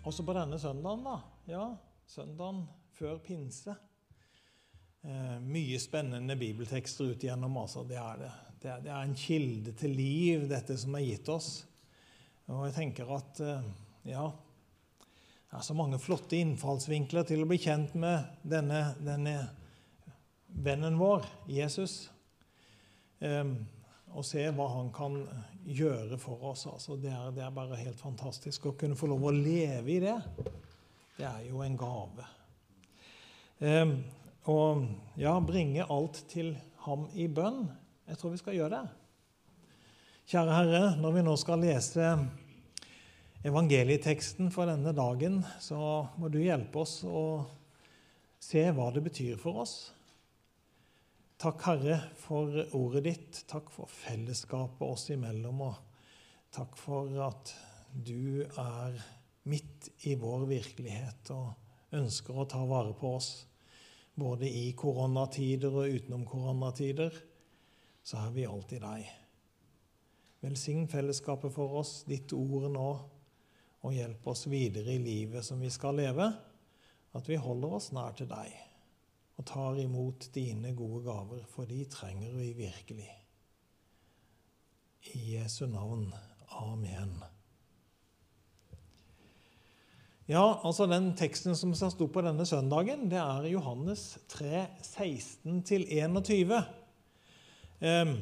Også på denne søndagen, da. Ja, søndagen før pinse. Eh, mye spennende bibeltekster ut igjennom. Altså. Det, er det. Det, er, det er en kilde til liv, dette som er gitt oss. Og jeg tenker at eh, ja, det er så mange flotte innfallsvinkler til å bli kjent med denne, denne vennen vår, Jesus. Eh, og se hva han kan gjøre for oss. Altså, det, er, det, er, bare helt fantastisk å kunne få lov å leve i det. Det er jo en gave. Eh, og ja, bringe alt til ham i bønn. Jeg tror vi skal gjøre det. Kjære Herre, når vi nå skal lese evangelieteksten for denne dagen, så må du hjelpe oss å se hva det betyr for oss. Takk, Herre, for ordet ditt. Takk for fellesskapet oss imellom. Og takk for at du er midt i vår virkelighet og ønsker å ta vare på oss. Både i koronatider og utenom koronatider så er vi alltid deg. Velsign fellesskapet for oss, ditt ord nå, og hjelp oss videre i livet som vi skal leve, at vi holder oss nær til deg og tar imot dine gode gaver, for de trenger vi virkelig. I Jesu navn. Amen. Ja, altså Den teksten som sto på denne søndagen, det er Johannes 3, 16-21. Um,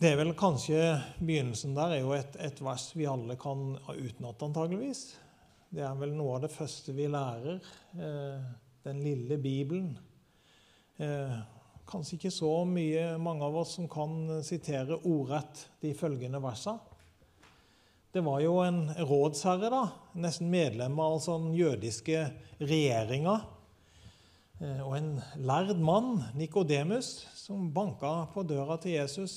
det er vel kanskje Begynnelsen der er jo et, et vers vi alle kan utenat, antageligvis. Det er vel noe av det første vi lærer. Eh, den lille Bibelen. Eh, kanskje ikke så mye mange av oss som kan sitere ordrett de følgende versene. Det var jo en rådsherre, da, nesten medlem av altså den jødiske regjeringa. Eh, og en lærd mann, Nikodemus, som banka på døra til Jesus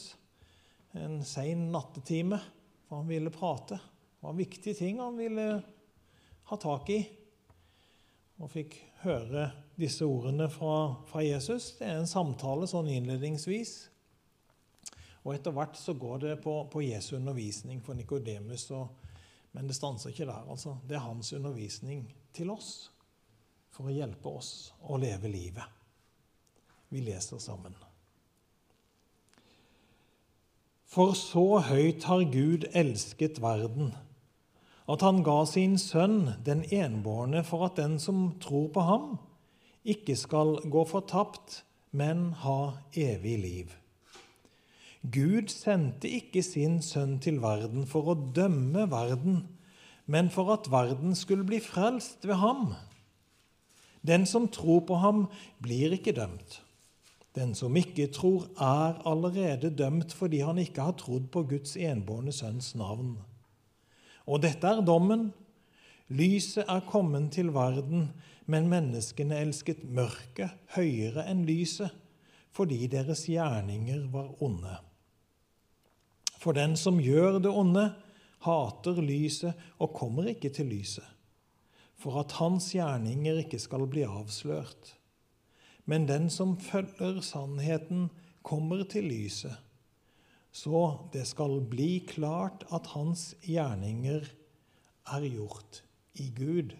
en sein nattetime, for han ville prate. Det var viktige ting han ville prate ha tak i. Og fikk høre disse ordene fra, fra Jesus. Det er en samtale sånn innledningsvis. Og etter hvert så går det på, på Jesu undervisning for Nikodemus. Men det stanser ikke der. altså. Det er hans undervisning til oss for å hjelpe oss å leve livet. Vi leser sammen. For så høyt har Gud elsket verden at han ga sin sønn, den enbårne, for at den som tror på ham, ikke skal gå fortapt, men ha evig liv. Gud sendte ikke sin sønn til verden for å dømme verden, men for at verden skulle bli frelst ved ham. Den som tror på ham, blir ikke dømt. Den som ikke tror, er allerede dømt fordi han ikke har trodd på Guds enbårne sønns navn. Og dette er dommen. Lyset er kommet til verden, men menneskene elsket mørket høyere enn lyset, fordi deres gjerninger var onde. For den som gjør det onde, hater lyset og kommer ikke til lyset, for at hans gjerninger ikke skal bli avslørt. Men den som følger sannheten, kommer til lyset så det skal bli klart at hans gjerninger er gjort i Gud.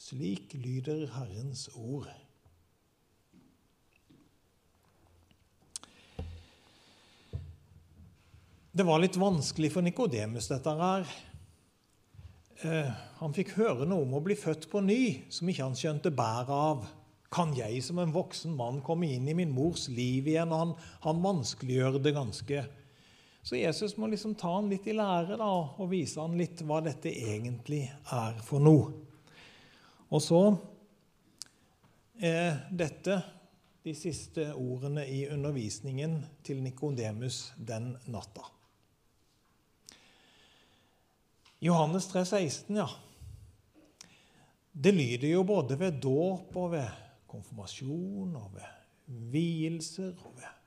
Slik lyder Herrens ord. Det var litt vanskelig for Nikodemus, dette her. Eh, han fikk høre noe om å bli født på ny som ikke han skjønte bæret av. Kan jeg som en voksen mann komme inn i min mors liv igjen? Og han, han vanskeliggjør det ganske. Så Jesus må liksom ta han litt i lære da, og vise han litt hva dette egentlig er for noe. Og så er dette de siste ordene i undervisningen til Nikodemus den natta. Johannes 3, 16, ja. Det lyder jo både ved dåp og ved konfirmasjon og ved vielser og ved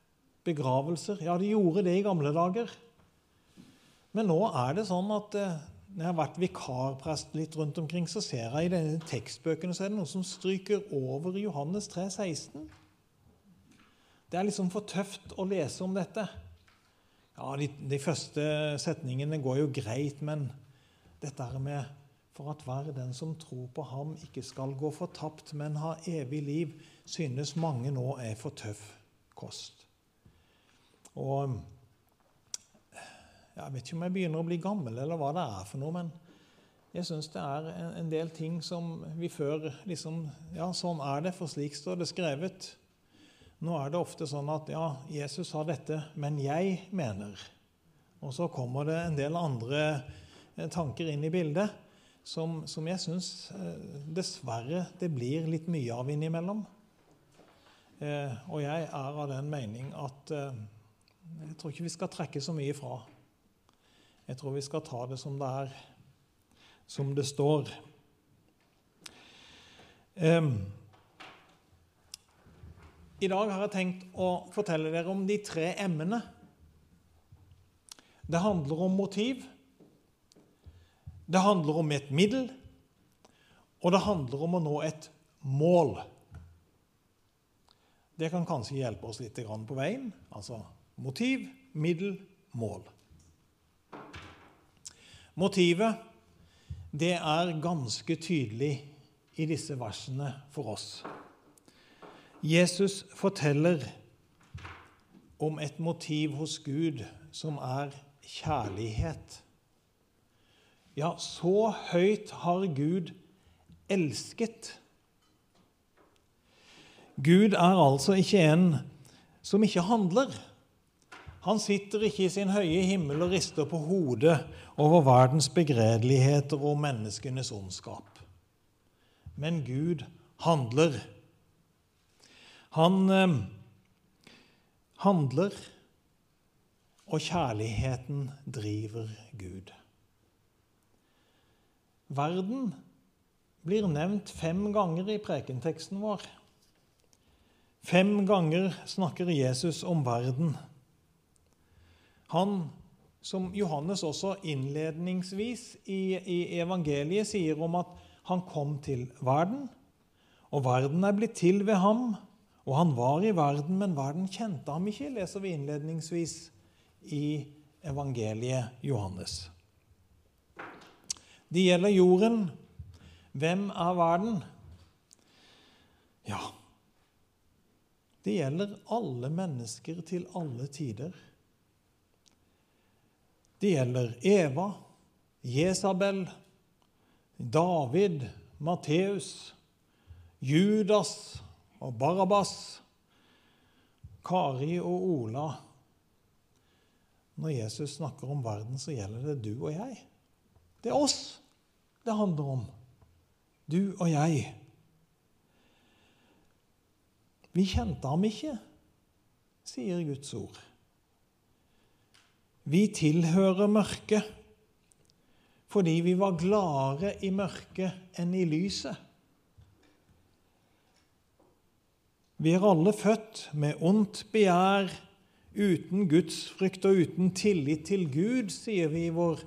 begravelser. Ja, de gjorde det i gamle dager. Men nå er det sånn at eh, når jeg har vært vikarprest litt rundt omkring, så ser jeg i denne tekstbøkene så er det noe som stryker over Johannes 3, 16. Det er liksom for tøft å lese om dette. Ja, de, de, første setningene går jo greit, men dette her med for at hver den som tror på ham, ikke skal gå fortapt, men ha evig liv, synes mange nå er for tøff kost. Og Jeg vet ikke om jeg begynner å bli gammel, eller hva det er for noe, men jeg syns det er en del ting som vi før liksom Ja, sånn er det, for slik står det skrevet. Nå er det ofte sånn at ja, Jesus sa dette, men jeg mener. Og så kommer det en del andre eh, tanker inn i bildet som, som jeg syns eh, dessverre det blir litt mye av innimellom. Eh, og jeg er av den mening at eh, jeg tror ikke vi skal trekke så mye fra. Jeg tror vi skal ta det som det er, som det står. Eh, i dag har jeg tenkt å fortelle dere om de tre m-ene. Det handler om motiv, det handler om et middel, og det handler om å nå et mål. Det kan kanskje hjelpe oss litt på veien. Altså motiv, middel, mål. Motivet det er ganske tydelig i disse versene for oss. Jesus forteller om et motiv hos Gud som er kjærlighet. Ja, så høyt har Gud elsket. Gud er altså ikke en som ikke handler. Han sitter ikke i sin høye himmel og rister på hodet over verdens begredeligheter og menneskenes ondskap. Men Gud handler. Han eh, handler, og kjærligheten driver Gud. Verden blir nevnt fem ganger i prekenteksten vår. Fem ganger snakker Jesus om verden. Han, som Johannes også innledningsvis i, i evangeliet sier om at han kom til verden, og verden er blitt til ved ham, og han var i verden, men verden kjente ham ikke, leser vi innledningsvis i evangeliet Johannes. Det gjelder jorden. Hvem er verden? Ja, det gjelder alle mennesker til alle tider. Det gjelder Eva, Jesabel, David, Matteus, Judas, og Barabas, Kari og Ola Når Jesus snakker om verden, så gjelder det du og jeg. Det er oss det handler om. Du og jeg. Vi kjente ham ikke, sier Guds ord. Vi tilhører mørket fordi vi var gladere i mørket enn i lyset. Vi er alle født med ondt begjær, uten gudsfrykt og uten tillit til Gud, sier vi i vår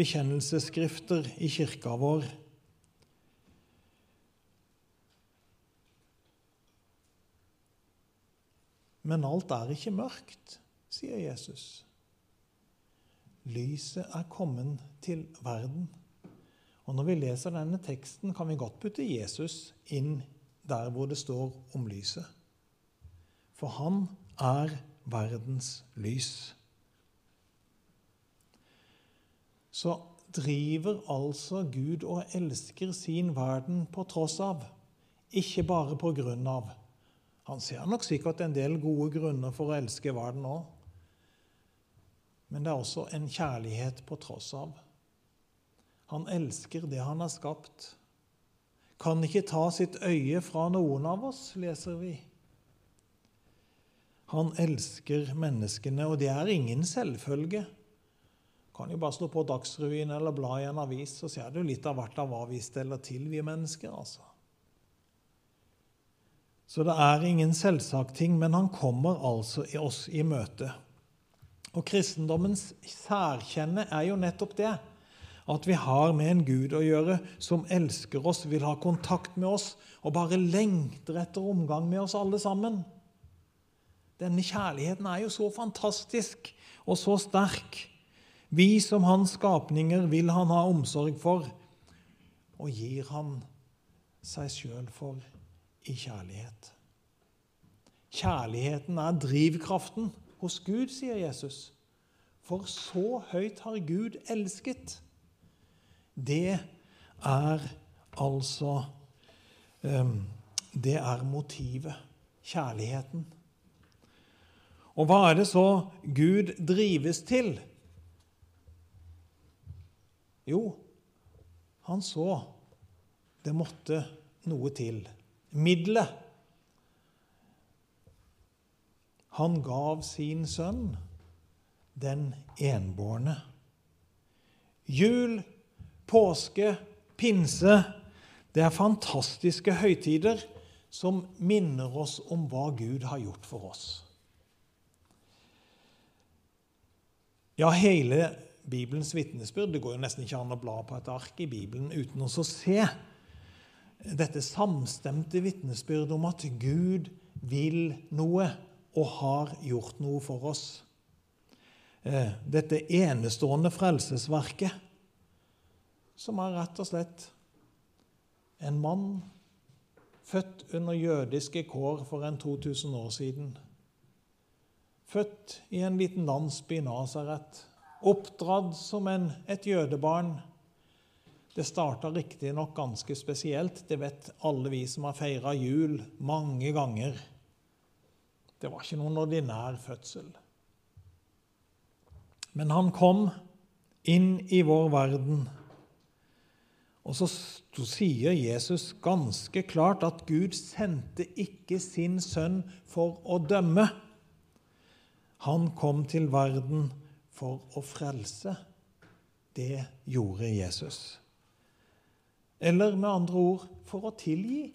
bekjennelsesskrifter i kirka vår. Men alt er ikke mørkt, sier Jesus. Lyset er kommet til verden. Og Når vi leser denne teksten, kan vi godt putte Jesus inn der hvor det står om lyset for han er verdens lys. Så driver altså Gud og elsker sin verden på tross av, ikke bare på grunn av. Han ser nok sikkert en del gode grunner for å elske verden òg, men det er også en kjærlighet på tross av. Han elsker det han har skapt. Kan ikke ta sitt øye fra noen av oss, leser vi. Han elsker menneskene, og det er ingen selvfølge. Kan jo bare slå på Dagsrevyen eller bla i en avis, så ser du litt av hvert av hva vi steller til, vi mennesker. altså. Så det er ingen selvsagt ting, men han kommer altså i oss i møte. Og kristendommens særkjenne er jo nettopp det. At vi har med en Gud å gjøre som elsker oss, vil ha kontakt med oss og bare lengter etter omgang med oss alle sammen. Denne kjærligheten er jo så fantastisk og så sterk. Vi som hans skapninger vil han ha omsorg for, og gir han seg sjøl for i kjærlighet. Kjærligheten er drivkraften hos Gud, sier Jesus. For så høyt har Gud elsket. Det er altså um, Det er motivet. Kjærligheten. Og hva er det så Gud drives til? Jo, han så det måtte noe til. Middelet. Han gav sin sønn, den enbårne. Jul, påske, pinse det er fantastiske høytider som minner oss om hva Gud har gjort for oss. Ja, hele Bibelens vitnesbyrd Det går jo nesten ikke an å bla på et ark i Bibelen uten å se dette samstemte vitnesbyrdet om at Gud vil noe og har gjort noe for oss. Eh, dette enestående frelsesverket, som er rett og slett en mann født under jødiske kår for en 2000 år siden Født i en liten landsby i Nasaret. Oppdratt som en, et jødebarn. Det starta riktignok ganske spesielt, det vet alle vi som har feira jul mange ganger. Det var ikke noen ordinær fødsel. Men han kom inn i vår verden. Og så sier Jesus ganske klart at Gud sendte ikke sin sønn for å dømme. Han kom til verden for å frelse. Det gjorde Jesus. Eller med andre ord for å tilgi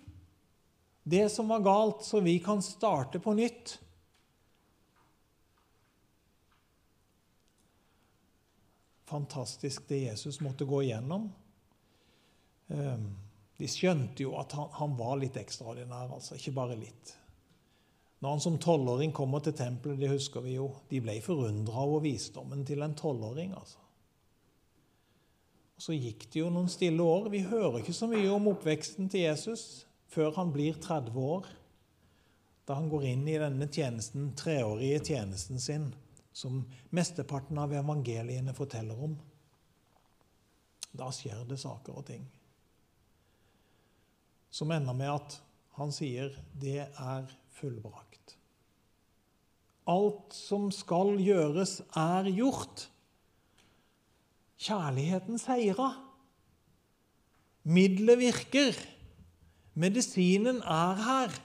det som var galt, så vi kan starte på nytt. Fantastisk det Jesus måtte gå igjennom. Ehm, de skjønte jo at han, var litt ekstraordinær, altså. Ikke bare litt. Når han som tolvåring kommer til tempelet, det husker vi jo, de ble forundra over visdommen til en tolvåring. altså. Og Så gikk det jo noen stille år. Vi hører ikke så mye om oppveksten til Jesus før han blir 30 år, da han går inn i denne tjenesten, treårige tjenesten sin, som mesteparten av evangeliene forteller om. Da skjer det saker og ting som ender med at han sier 'det er fullbrakt'. Alt som skal gjøres, er gjort. Kjærligheten seira. Middelet virker. Medisinen er her.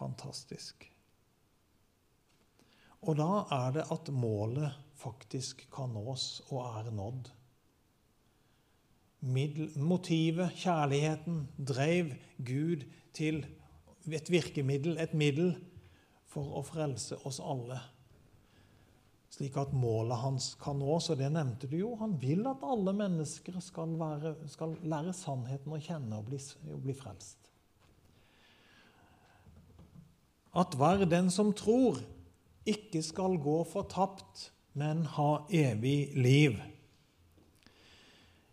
Fantastisk. Og da er det at målet faktisk kan nås og er nådd. Motivet, kjærligheten, drev Gud til et virkemiddel, et middel, for å frelse oss alle. Slik at målet hans kan nås. Og det nevnte du jo. Han vil at alle mennesker skal, være, skal lære sannheten å kjenne og bli, og bli frelst. At hver den som tror, ikke skal gå fortapt, men ha evig liv.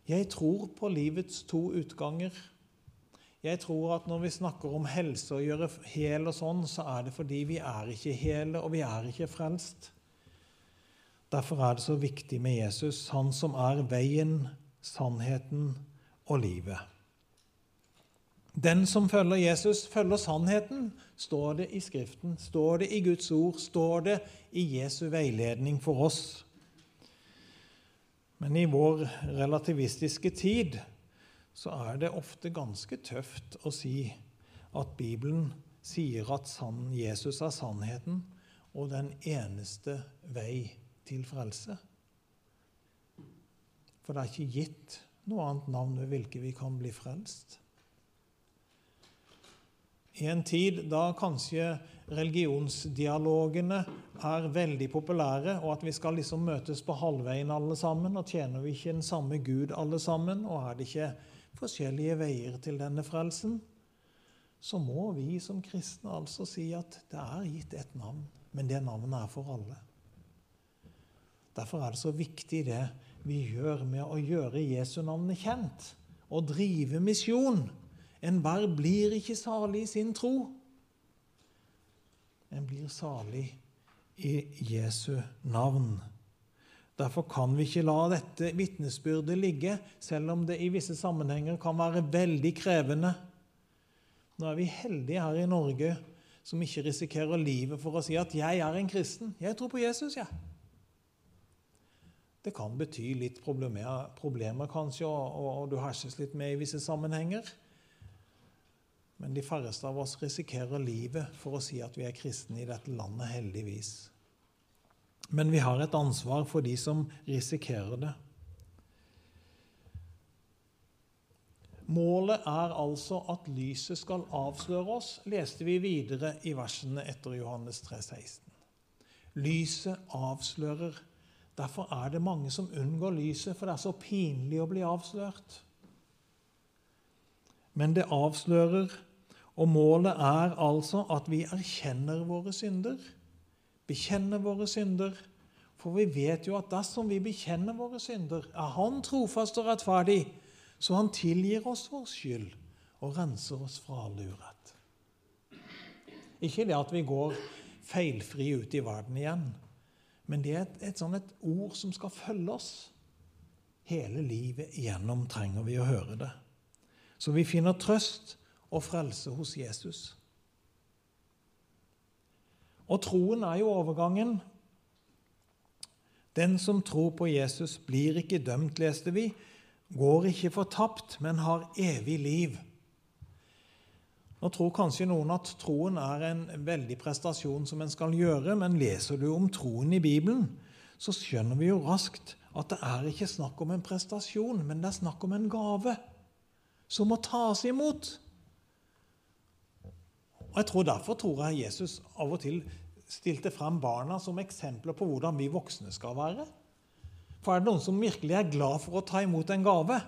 Jeg tror på livets to utganger. Jeg tror at når vi snakker om helse og gjøre hel og sånn, så er det fordi vi er ikke hele, og vi er ikke frelst. Derfor er det så viktig med Jesus, han som er veien, sannheten og livet. Den som følger Jesus, følger sannheten, står det i Skriften, står det i Guds ord, står det i Jesu veiledning for oss. Men i vår relativistiske tid så er det ofte ganske tøft å si at Bibelen sier at Jesus er sannheten og den eneste vei til frelse. For det er ikke gitt noe annet navn ved hvilket vi kan bli frelst. I en tid da kanskje religionsdialogene er veldig populære, og at vi skal liksom møtes på halvveien alle sammen, og tjener vi ikke den samme Gud alle sammen, og er det ikke forskjellige veier til denne frelsen, så må vi som kristne altså si at det er gitt et navn, men det navnet er for alle. Derfor er det så viktig det vi gjør med å gjøre Jesu navnet kjent og drive misjon. Enhver blir ikke salig i sin tro. En blir salig i Jesu navn. Derfor kan vi ikke la dette vitnesbyrdet ligge, selv om det i visse sammenhenger kan være veldig krevende. Nå er vi heldige her i Norge som ikke risikerer livet for å si at 'jeg er en kristen'. Jeg tror på Jesus, jeg. Ja. Det kan bety litt problemer, problemer kanskje, og, og, du herses litt med i visse sammenhenger. Men de færreste av oss risikerer livet for å si at vi er kristne i dette landet, heldigvis. Men vi har et ansvar for de som risikerer det. Målet er altså at lyset skal avsløre oss, leste vi videre i versene etter Johannes 3, 16. Lyset avslører. Derfor er det mange som unngår lyset, for det er så pinlig å bli avslørt. Men det avslører og målet er altså at vi erkjenner våre synder, bekjenner våre synder. For vi vet jo at dersom vi bekjenner våre synder, er Han trofast og rettferdig, så Han tilgir oss vår skyld og renser oss fra all urett. Ikke det at vi går feilfri ut i verden igjen, men det er et, et, sånn et ord som skal følge oss. Hele livet igjennom trenger vi å høre det. Så vi finner trøst og frelse hos Jesus. Og troen er jo overgangen. Den som tror på Jesus, blir ikke dømt, leste vi, går ikke fortapt, men har evig liv. Nå tror kanskje noen at troen er en veldig prestasjon som en skal gjøre, men leser du om troen i Bibelen, så skjønner vi jo raskt at det er ikke snakk om en prestasjon, men det er snakk om en gave som må tas imot. Og jeg tror Derfor tror jeg Jesus av og til stilte frem barna som eksempler på hvordan vi voksne skal være. For er det noen som virkelig er glad for å ta imot en gave,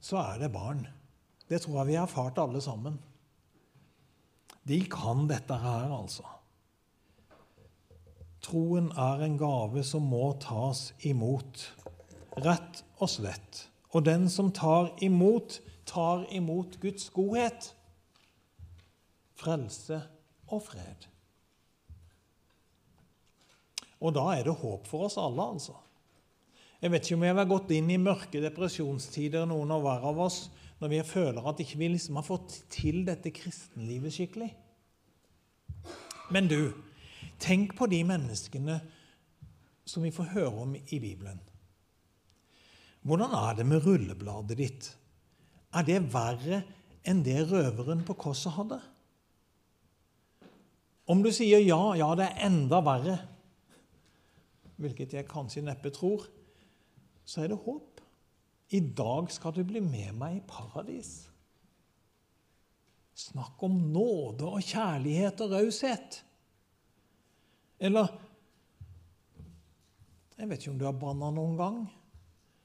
så er det barn. Det tror jeg vi har erfart alle sammen. De kan dette her, altså. Troen er en gave som må tas imot, rett og slett. Og den som tar imot, tar imot Guds godhet frelse og fred. Og da er det håp for oss alle, altså. Jeg vet ikke om jeg har gått inn i mørke depresjonstider, noen av hver av oss, når vi føler at ikke vi liksom har fått til dette kristenlivet skikkelig. Men du, tenk på de menneskene som vi får høre om i Bibelen. Hvordan er det med rullebladet ditt? Er det verre enn det røveren på korset hadde? Om du sier ja, ja, det er enda verre, hvilket jeg kanskje neppe tror, så er det håp. I dag skal du bli med meg i paradis. Snakk om nåde og kjærlighet og raushet. Eller Jeg vet ikke om du har banna noen gang.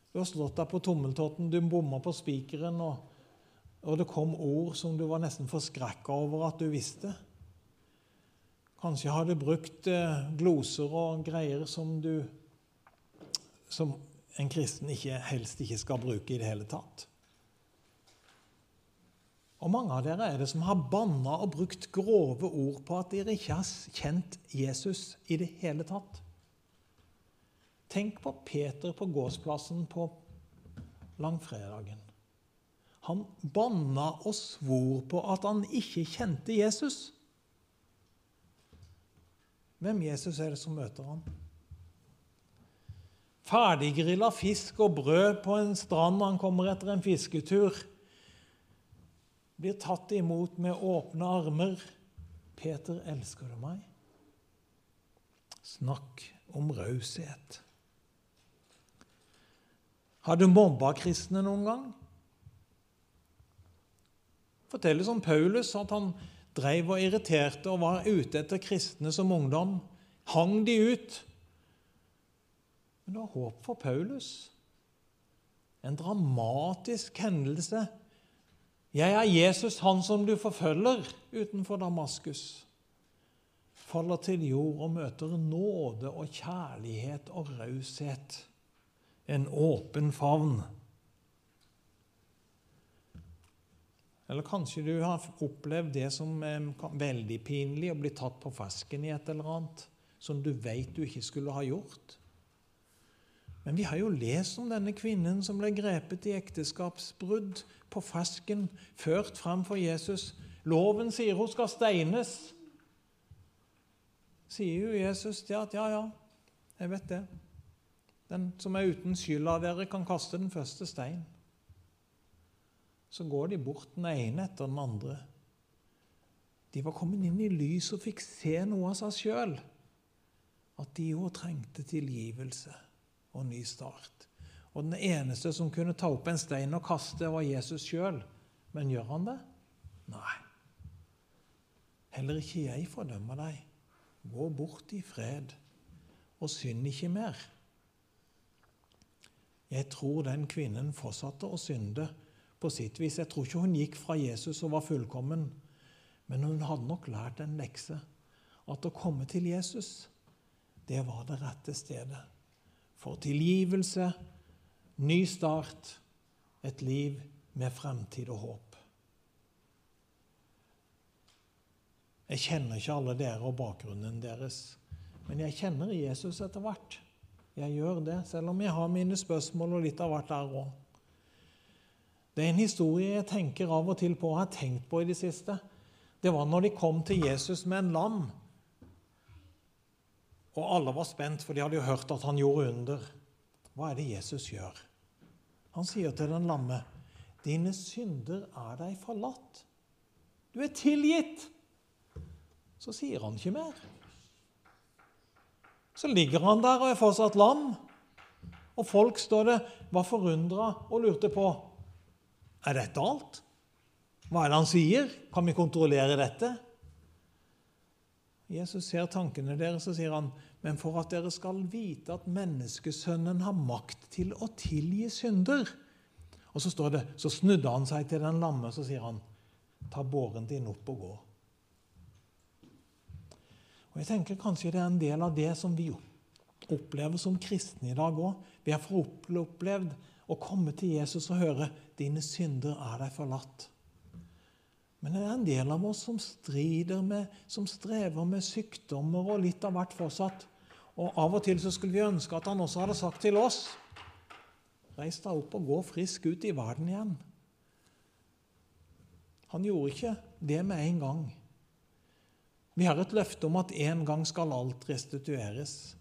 Du har slått deg på tommeltotten, du bomma på spikeren, og, og det kom ord som du var nesten forskrekka over at du visste. Kanskje har du brukt eh, gloser og greier som du som en kristen ikke, helst ikke skal bruke i det hele tatt. Og mange av dere er det som har banna og brukt grove ord på at dere ikke har kjent Jesus i det hele tatt. Tenk på Peter på gårdsplassen på langfredagen. Han banna og svor på at han ikke kjente Jesus. Hvem Jesus er det som møter ham? Ferdiggrilla fisk og brød på en strand når han kommer etter en fisketur. Blir tatt imot med åpne armer. 'Peter, elsker du meg?' Snakk om raushet. Har du mobba kristne noen gang? Fortelles om Paulus at han dreiv og irriterte og var ute etter kristne som ungdom. Hang de ut. Men det var håp for Paulus. En dramatisk hendelse Jeg er Jesus, han som du forfølger utenfor Damaskus. Faller til jord og møter nåde og kjærlighet og raushet. En åpen favn. Eller kanskje du har opplevd det som er veldig pinlig, å bli tatt på fersken i et eller annet som du vet du ikke skulle ha gjort. Men vi har jo lest om denne kvinnen som ble grepet i ekteskapsbrudd på fersken, ført fram for Jesus. Loven sier hun skal steines. Sier jo Jesus til at ja, ja, jeg vet det. Den som er uten skyld av dere, kan kaste den første stein. Så går de bort den ene etter den andre. De var kommet inn i lyset og fikk se noe av seg sjøl. At de òg trengte tilgivelse og ny start. Og den eneste som kunne ta opp en stein og kaste, var Jesus sjøl. Men gjør han det? Nei. Heller ikke jeg fordømmer deg. Gå bort i fred, og synd ikke mer. Jeg tror den kvinnen fortsatte å synde på sitt vis. Jeg tror ikke hun gikk fra Jesus og var fullkommen, men hun hadde nok lært en lekse. At å komme til Jesus, det var det rette stedet. For tilgivelse, ny start, et liv med fremtid og håp. Jeg kjenner ikke alle dere og bakgrunnen deres, men jeg kjenner Jesus etter hvert. Jeg gjør det, selv om jeg har mine spørsmål og litt av hvert der òg. Det er en historie jeg tenker av og til på og har tenkt på i det siste. Det var når de kom til Jesus med en lam. Og alle var spent, for de hadde jo hørt at han gjorde under. Hva er det Jesus gjør? Han sier til den lamme, 'Dine synder er deg forlatt. Du er tilgitt.' Så sier han ikke mer. Så ligger han der og er fortsatt lam. Og folk står det, var forundra og lurte på er dette alt. Hva er det han sier? Kan vi kontrollere dette? Jesus ser tankene deres og sier han, men for at dere skal vite at menneskesønnen har makt til å tilgi synder Og så står det, så snudde han seg til den lamme så sier han, ta båren din opp og gå. Og jeg tenker Kanskje det er en del av det som vi opplever som kristne i dag òg. Vi har opplevd å komme til Jesus og høre 'Dine synder er deg forlatt'. Men det er en del av oss som strider med, som strever med sykdommer og litt av hvert fortsatt. Og Av og til så skulle vi ønske at han også hadde sagt til oss Reis deg opp og gå frisk ut i verden igjen. Han gjorde ikke det med en gang. Vi har et løfte om at en gang skal alt restitueres.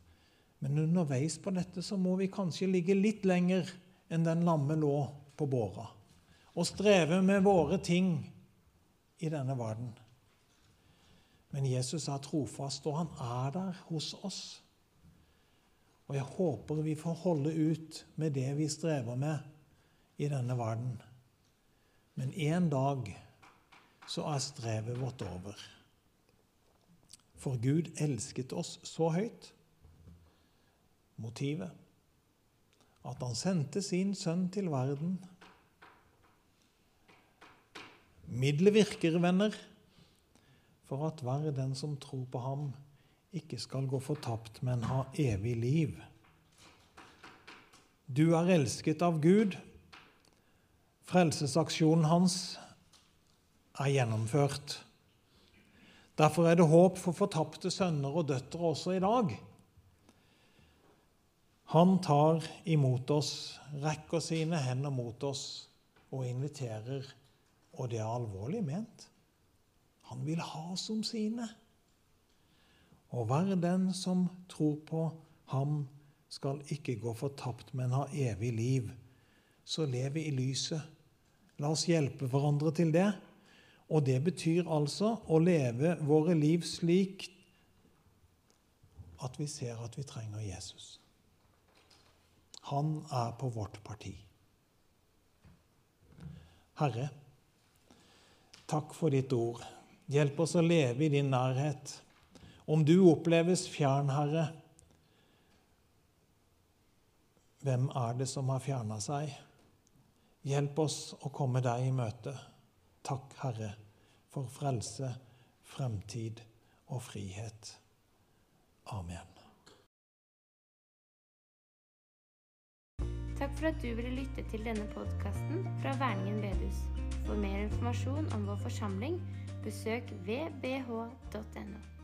Men underveis på dette så må vi kanskje ligge litt lenger enn den lamme lå på båra, og streve med våre ting i denne verden. Men Jesus er trofast, og han er der hos oss. Og jeg håper vi får holde ut med det vi strever med i denne verden. Men en dag så er strevet vårt over. For Gud elsket oss så høyt. Motivet at han sendte sin sønn til verden. Middelet virker, venner, for at hver den som tror på ham, ikke skal gå fortapt, men ha evig liv. Du er elsket av Gud. Frelsesaksjonen hans er gjennomført. Derfor er det håp for fortapte sønner og døtre også i dag. Han tar imot oss, rekker sine hender mot oss og inviterer, og det er alvorlig ment. Han vil ha som sine. Og hver den som tror på ham, skal ikke gå fortapt, men ha evig liv. Så lev i lyset. La oss hjelpe hverandre til det. Og det betyr altså å leve våre liv slik at vi ser at vi trenger Jesus. Han er på vårt parti. Herre, takk for ditt ord. Hjelp oss å leve i din nærhet. Om du oppleves fjern, Herre, hvem er det som har fjerna seg? Hjelp oss å komme deg i møte. Takk, Herre, for frelse, fremtid og frihet. Amen. Takk for at du ville lytte til denne podkasten fra Verningen bedehus. For mer informasjon om vår forsamling, besøk vbh.no.